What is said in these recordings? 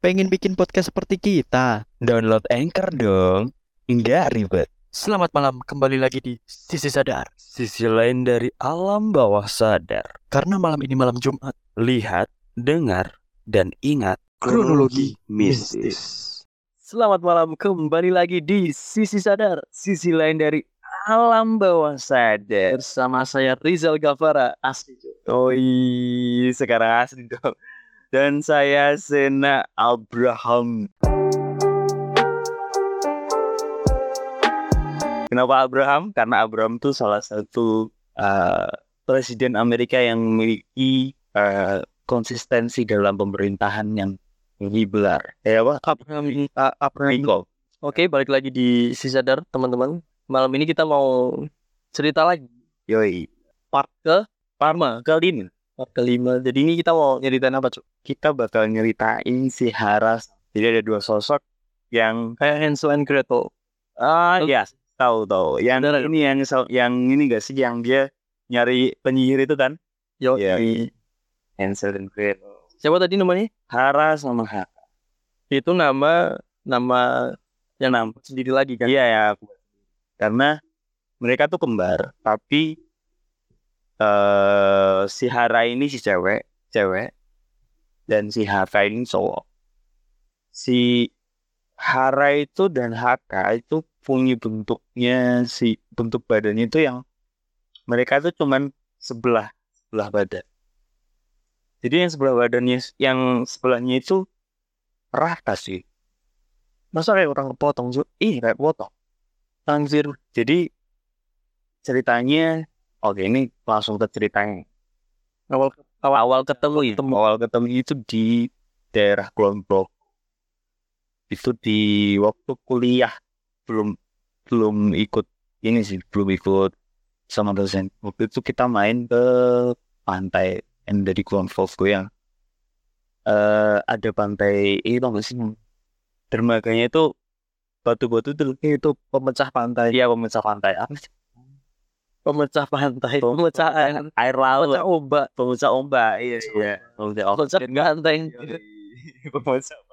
Pengen bikin podcast seperti kita? Download Anchor dong. Nggak ribet. Selamat malam, kembali lagi di Sisi Sadar. Sisi lain dari alam bawah sadar. Karena malam ini malam Jumat. Lihat, dengar, dan ingat Kronologi mistis. Selamat malam, kembali lagi di Sisi Sadar. Sisi lain dari alam bawah sadar. Bersama saya Rizal Gavara. Asli. Oi, sekarang asli dong. Dan saya Sena Abraham. Kenapa Abraham? Karena Abraham tuh salah satu uh, presiden Amerika yang memiliki uh, konsistensi dalam pemerintahan yang liberal. Ya apa? Abraham, A- Abraham. Lincoln. Oke, balik lagi di Sisi Sadar, teman-teman. Malam ini kita mau cerita lagi. Yoi. Part ke Parma, kali ini part kelima. Jadi ini kita mau nyeritain apa, Cuk? kita bakal nyeritain si Haras. Jadi ada dua sosok yang Kayak Hansel and Gretel. ah Oh. ya tahu tahu. Yang Beneran. ini yang yang ini gak sih yang dia nyari penyihir itu kan? Yo, Iya. Hansel dan Gretel. siapa tadi namanya? Hara sama Haka. Itu nama nama yang nama sendiri lagi kan? Iya ya. Karena mereka tuh kembar, tapi eh si Hara ini si cewek, cewek, dan si Haka ini cowok. Si Hara itu dan Haka itu punya bentuknya si bentuk badannya itu yang mereka tuh cuman sebelah sebelah badan. Jadi yang sebelah badannya yang sebelahnya itu rata sih. Masa kayak orang kepotong, Cuk? Ih, kayak potong. Anjir. Jadi ceritanya oke ini langsung ke ceritanya. Awal Awal, awal ketemu ya. ketemu. Awal ketemu itu di daerah Progo. Itu di waktu kuliah belum belum ikut ini sih belum ikut sama dosen. Waktu itu kita main ke pantai yang dari Kulon Progo yang eh ada pantai ini tau gak sih dermaganya itu batu-batu itu itu pemecah pantai. Iya pemecah pantai apa sih? Pemecah pantai. Pemecah air, air laut, pemecah ombak. pemecah ombak, iya iya. Pemecah ombak. Pemecah ganteng. Pemecah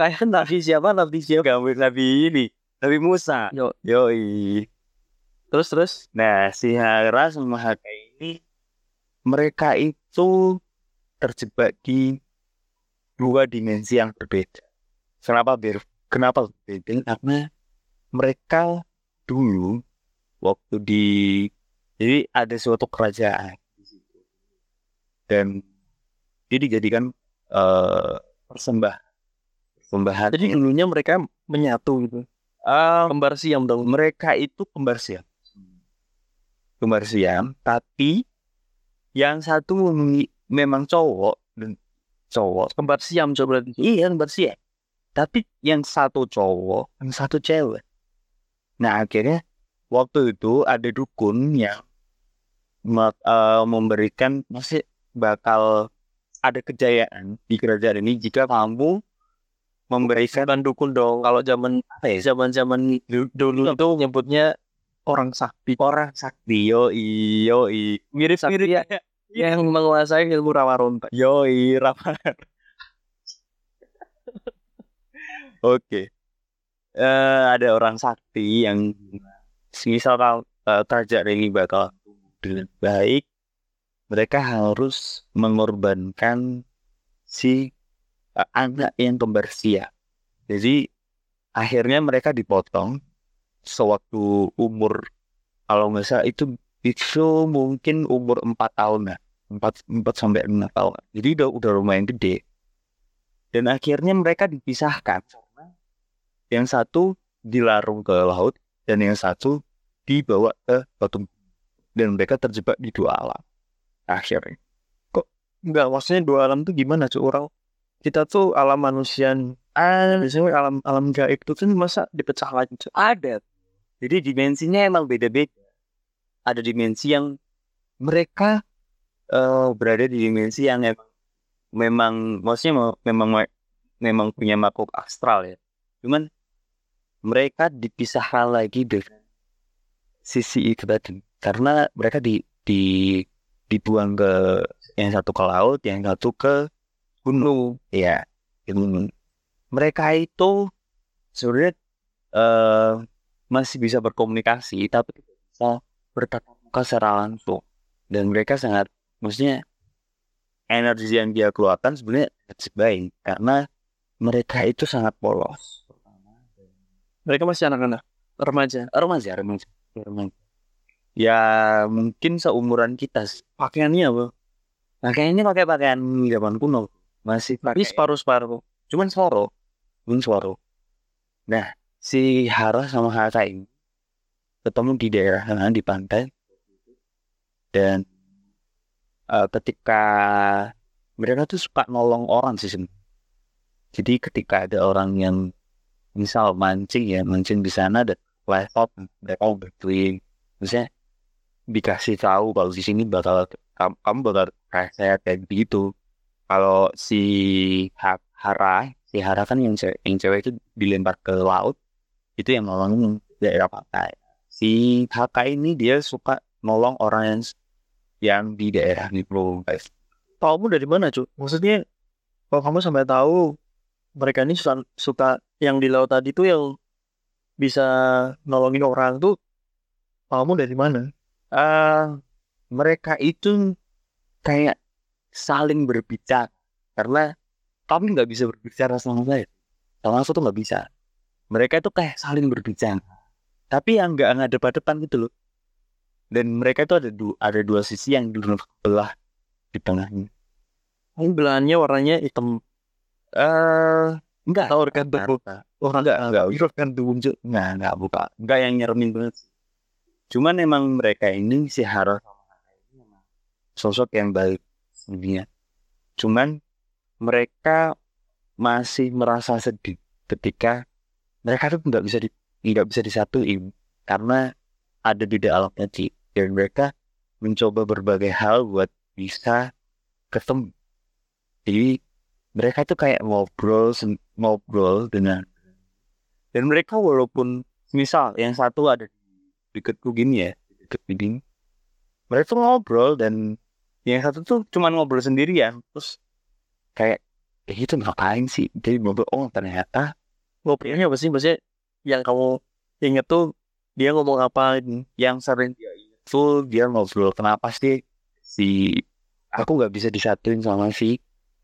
Kayak nabi siapa? Nabi siapa? Gambir Nabi ini, Nabi Musa. Yo. Yoi. Terus terus. Nah, si Hara sama Haka ini mereka itu terjebak di dua dimensi yang berbeda. Kenapa ber kenapa berbeda? Karena mereka dulu waktu di jadi ada suatu kerajaan di situ. dan dia dijadikan eh persembahan persembahan Jadi dulunya mereka menyatu gitu. Eh, Kembar siam dong. mereka itu kembar siam. Kembar siam, tapi yang satu memang cowok dan cowok. Kembar siam coba. Iya, kembar siam. Tapi yang satu cowok, yang satu cewek. Nah, akhirnya waktu itu ada dukun yang eh, memberikan masih bakal ada kejayaan di kerajaan ini jika kamu memberikan Bukan dukun dong. Kalau zaman apa ya? zaman-zaman du- dulu itu nyebutnya orang sakti. Orang sakti yo yo mirip Sakti mirip ya. Yang menguasai ilmu rawa ronta. Yoi, Rafael. Oke. Eh, ada orang sakti yang misal kalau eh, kerajaan ini bakal dengan baik, mereka harus mengorbankan si eh, anak yang kembar siam. Jadi akhirnya mereka dipotong sewaktu umur kalau nggak salah itu itu mungkin umur empat tahun lah empat empat sampai enam tahun. Jadi udah udah lumayan gede. Dan akhirnya mereka dipisahkan yang satu dilarung ke laut dan yang satu dibawa ke batu dan mereka terjebak di dua alam. Akhirnya. Enggak, maksudnya dua alam tuh gimana cuy orang kita tuh alam manusia ah biasanya alam alam gaib itu kan masa dipecah lagi cuy Ada. Jadi dimensinya emang beda-beda. Ada dimensi yang mereka eh, berada di dimensi yang emang memang maksudnya me- memang memang punya makhluk astral ya. Cuman mereka dipisahkan lagi dengan sisi itu tadi karena mereka di di dibuang ke yang satu ke laut, yang satu ke gunung. Ya, gunung. mereka itu sebenarnya eh masih bisa berkomunikasi tapi bisa bertatap muka secara langsung dan mereka sangat maksudnya energi yang dia keluarkan sebenarnya tidak baik karena mereka itu sangat polos Mereka masih anak-anak, remaja. remaja remaja ya mungkin seumuran kita sih. Pakaiannya apa? pakaiannya pakai pakaian zaman kuno. Masih Tapi pakai separuh-separuh. cuman suara. Cuman suara. Nah si Hara sama Haka ini ketemu di daerah sana di pantai. Dan eh, ketika mereka tuh suka nolong orang sih jadi ketika ada orang yang misal mancing ya mancing di sana dan laptop mereka bantuin maksudnya dikasih tahu kalau di sini bakal kamu, kamu bakal kayak kayak gitu. Kalau si Ha- Hara si Hara kan yang cewek, yang cewek itu dilempar ke laut itu yang nolongin daerah pantai si Haka ini dia suka nolong orang yang yang di daerah mikro guys Taumu dari mana, Cuk? Maksudnya, kalau kamu sampai tahu mereka ini suka, suka yang di laut tadi tuh yang bisa nolongin orang tuh, taumu dari mana? eh mereka itu kayak saling berbicara. Karena kami nggak bisa berbicara sama saya sama aku tuh nggak bisa. Mereka itu kayak saling berbicara. Tapi yang nggak ngadep-ngadepan gitu loh. Dan mereka itu ada dua ada dua sisi yang belah di tengahnya. Ini belahannya warnanya hitam. eh enggak rekan tuh. Orang enggak enggak rekan tuh, Cuk. enggak enggak buka. Enggak yang nyeremin banget. Cuman emang mereka ini si emang sosok yang baik sebenarnya cuman mereka masih merasa sedih ketika mereka tuh nggak bisa di nggak bisa disatuin. Karena ada beda alam nanti dan mereka mencoba berbagai hal buat bisa ketemu. Jadi mereka tuh kayak ngobrol ngobrol dengan dan mereka walaupun misal yang satu ada deketku gini ya deket gini mereka tuh ngobrol dan yang satu tuh cuman ngobrol sendirian terus kayak eh itu ngapain sih jadi ngobrol oh ternyata Ngobrolnya apa sih? Maksudnya yang kamu inget tuh dia ngomong apa? yang sering dia dia ngobrol kenapa sih si aku nggak bisa disatuin sama si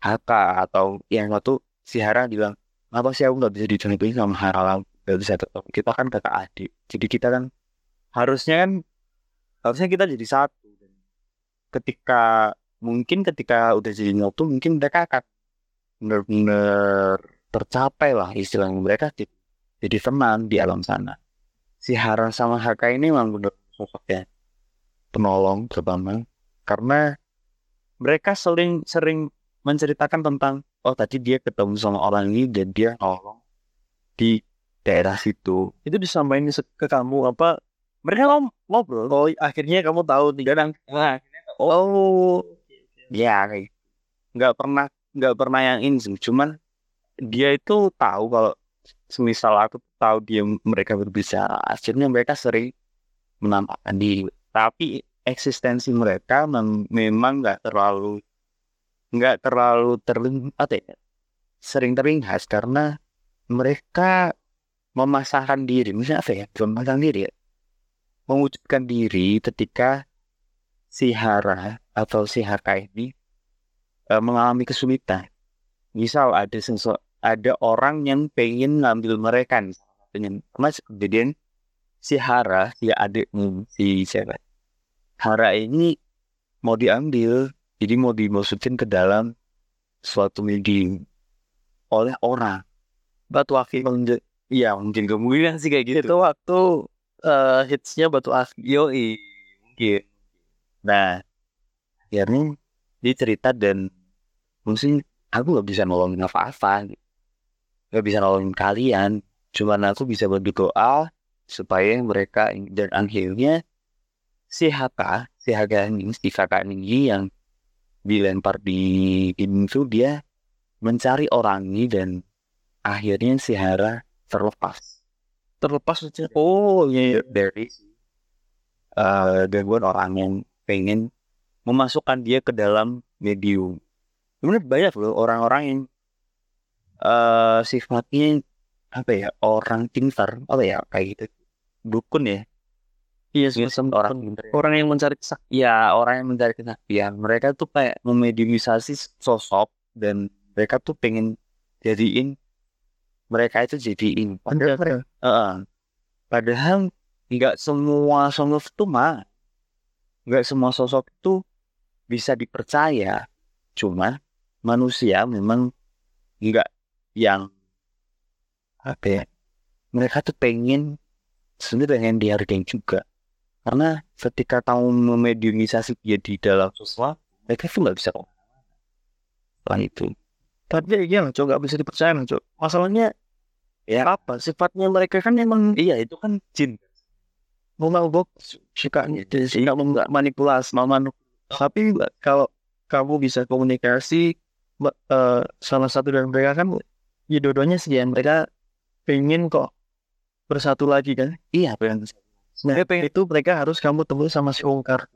Haka atau yang satu si Hara bilang kenapa sih aku nggak bisa disatuin sama Hara nggak bisa tetap kita kan kakak adik. Jadi kita kan harusnya kan harusnya kita jadi satu. Ketika mungkin ketika udah jadi nyatu mungkin mereka akan benar-benar tercapai lah istilahnya. Mereka jadi, jadi teman di alam sana. Si Hara sama Haka ini memang benar sosoknya penolong terutama. Karena mereka sering sering menceritakan tentang oh tadi dia ketemu sama orang ini dan dia nolong di daerah situ Itu disampaikan ke kamu apa? Mereka ngom- ngobrol. Oh, akhirnya kamu tahu nih. dan nah, oh ya kayak nggak pernah nggak pernah yang ini sih. cuman dia itu tahu kalau semisal aku tahu dia mereka berbicara akhirnya mereka sering menampakkan diri tapi eksistensi mereka mem- memang nggak terlalu nggak terlalu terlihat ya sering terlihat karena mereka memasangkan diri misalnya apa ya memasang diri ya mewujudkan diri ketika si Hara atau si Haka ini eh, mengalami kesulitan. Misal ada sensor ada orang yang pengen ngambil mereka satunya karena kejadian si Hara si adikmu si siapa? Hara ini mau diambil jadi mau dimasukin ke dalam suatu medium oleh orang Batu akik. Mungkin- iya mungkin kemungkinan sih kayak gitu Itu waktu eh, hitsnya batu akik. Yoi, mungkin. Nah, akhirnya dia cerita dan mungkin aku nggak bisa nolongin apa-apa, nggak bisa nolongin kalian. Cuman aku bisa berdoa supaya mereka dan akhirnya si Haka, si Haka ini, si kakak ini yang dilempar di ini tuh dia mencari orang ini dan akhirnya si Hara terlepas. Terlepas aja. Oh iya. Dari eh gangguan orang yang pengen memasukkan dia ke dalam medium. Sebenarnya banyak loh orang-orang yang eh sifatnya apa ya orang pintar apa ya kayak gitu. Dukun ya iya Iya, semacam orang orang, ya. yang mencari kesaktian ya orang yang mencari kesaktian mereka tuh kayak memediumisasi sosok dan mereka tuh pengen jadiin mereka itu jadiin. Padahal mereka Heeh. padahal nggak semua sosok itu mah nggak semua sosok itu bisa dipercaya. Cuma manusia memang nggak yang apa ya mereka tuh pengen sebenarnya pengen dihargai juga karena ketika kamu memediumisasi dia di dalam sesuatu mereka tuh nggak bisa ke mana itu. Tapi ya iya cok nggak bisa dipercaya cok. Masalahnya ya. apa? Sifatnya mereka kan emang iya itu kan jin. Memang bok suka suka manipulasi manu tapi kalau kamu bisa komunikasi eh, salah satu dari mereka kan ya dua-duanya sih ya mereka pengen kok bersatu lagi kan? Iya pengen nah itu mereka harus kamu temui sama si Ongkar.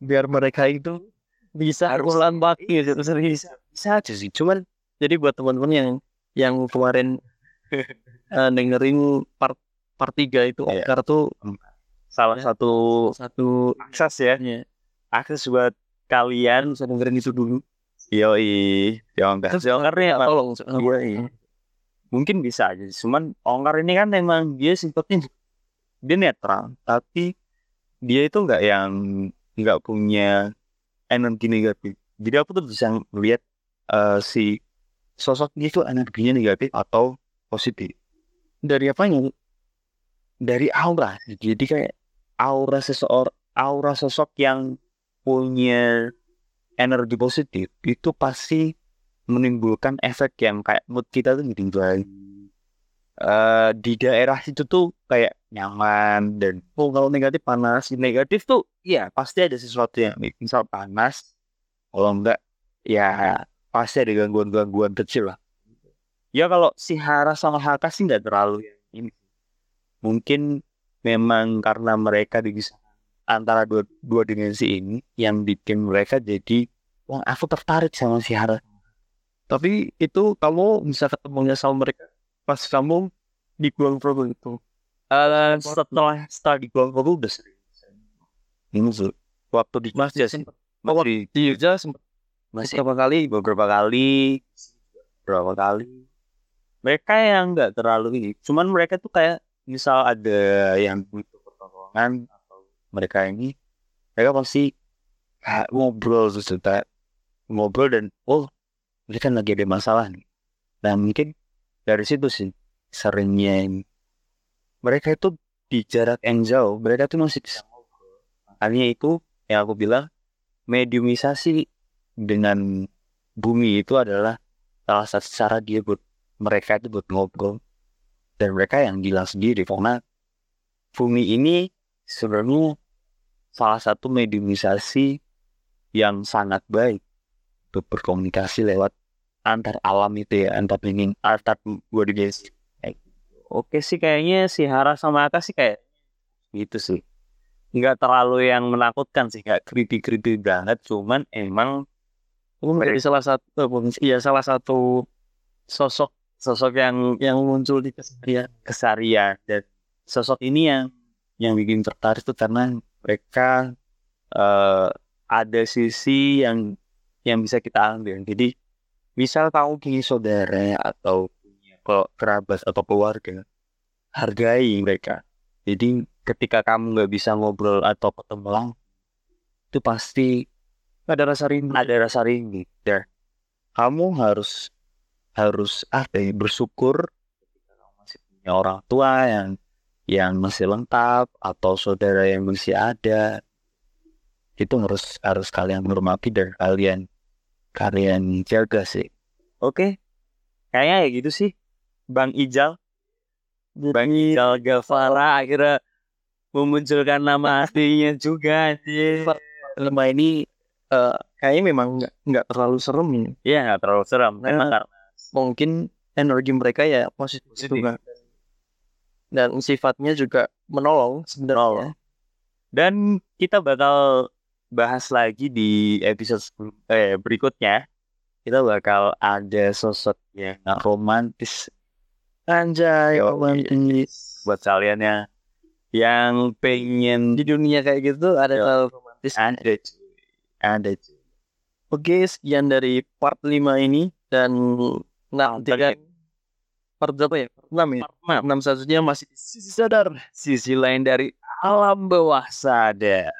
Biar mereka itu bisa Harus. ulang bakti gitu serius. Bisa aja sih. Cuman jadi buat teman-teman yang yang kemarin eh, dengerin part part 3 itu Iya. Ongkar tuh salah satu satu akses ya. ya, akses buat kalian bisa dengerin itu dulu. Yoi ya enggak terus Ongkarnya Emang- tolong Iya, iya. mungkin bisa aja cuman ongkar ini kan emang dia sifatnya dia netral tapi dia itu nggak yang nggak punya energi negatif. Jadi aku tuh bisa melihat eh, si sosok dia itu energinya negatif atau positif. Dari apanya? Dari aura. Jadi kayak aura seseorang aura sosok yang punya energi positif itu pasti menimbulkan efek yang kayak mood kita tuh jadi baik Eh, di daerah situ tuh kayak nyaman dan oh kalau negatif panas negatif tuh ya pasti ada sesuatu yang misal panas kalau enggak ya pasti ada gangguan-gangguan kecil lah. Ya kalau si Hara sama Haka sih nggak terlalu yang ini mungkin memang karena mereka dipisahkan antara dua, dua dimensi ini yang bikin mereka jadi wah aku tertarik sama si Hara. Tapi itu kamu bisa ketemunya sama mereka pas kamu di Progo itu? Eh, setelah setelah di Progo udah sering. Ini waktu di Jogja sih masih di Jogja sempat masih beberapa kali beberapa kali. Beberapa kali. Mereka yang nggak terlalu ini. Cuman mereka tuh kayak misal ada yang butuh pertolongan atau mereka ini mereka pasti kayak ngobrol cerita ngobrol dan oh mereka lagi ada masalah nih. Dan mungkin dari situ sih seringnya mereka itu di jarak yang jauh mereka tuh masih makanya itu yang aku bilang mediumisasi dengan bumi itu adalah salah satu cara dia buat mereka itu buat ngobrol. Dan mereka yang bilang sendiri karena bumi ini sebenarnya salah satu mediumisasi yang sangat baik untuk berkomunikasi lewat antar alam itu ya antar ini antar Kayak gitu. oke sih kayaknya si Hara sama Aka sih kayak gitu sih. Nggak terlalu yang menakutkan sih nggak creepy creepy banget cuman emang menjadi salah satu iya salah satu sosok sosok yang yang muncul di keseharian keseharian. Dan sosok ini yang yang bikin tertarik tuh karena mereka eh, ada sisi yang yang bisa kita ambil. Jadi misal kamu punya saudara atau punya ke- kerabat atau keluarga hargai mereka. Jadi ketika kamu nggak bisa ngobrol atau ketemu langsung itu pasti ada rasa rindu. Ada rasa rindu. Dan kamu harus harus apa ya, bersyukur ketika kamu masih punya orang tua yang yang masih lengkap atau saudara yang masih ada. Itu harus harus kalian hormati dan kalian kalian jaga sih oke. Kayaknya ya gitu sih. Bang Ijal. Bang jadi Ijal Gavara akhirnya memunculkan nama aslinya juga anjir. lembah ini eh, kayaknya memang nggak nggak terlalu serem ini. Iya nggak terlalu seram memang Nah, karena mungkin energi mereka ya positif, Positif. juga. Dan sifatnya juga menolong sebenarnya. Dan kita bakal bahas lagi di episode eh, berikutnya kita bakal ada sosok yang romantis Anjay, Yo, romantis. buat kalian yang yang pengen Di dunia kayak gitu ada Yo. hal romantis. ada ada Oke, sekian dari part 5 ini dan nantikan part berapa ya? Part 6 ya? Part 6 selanjutnya masih sisi sadar. sisi lain dari alam bawah sadar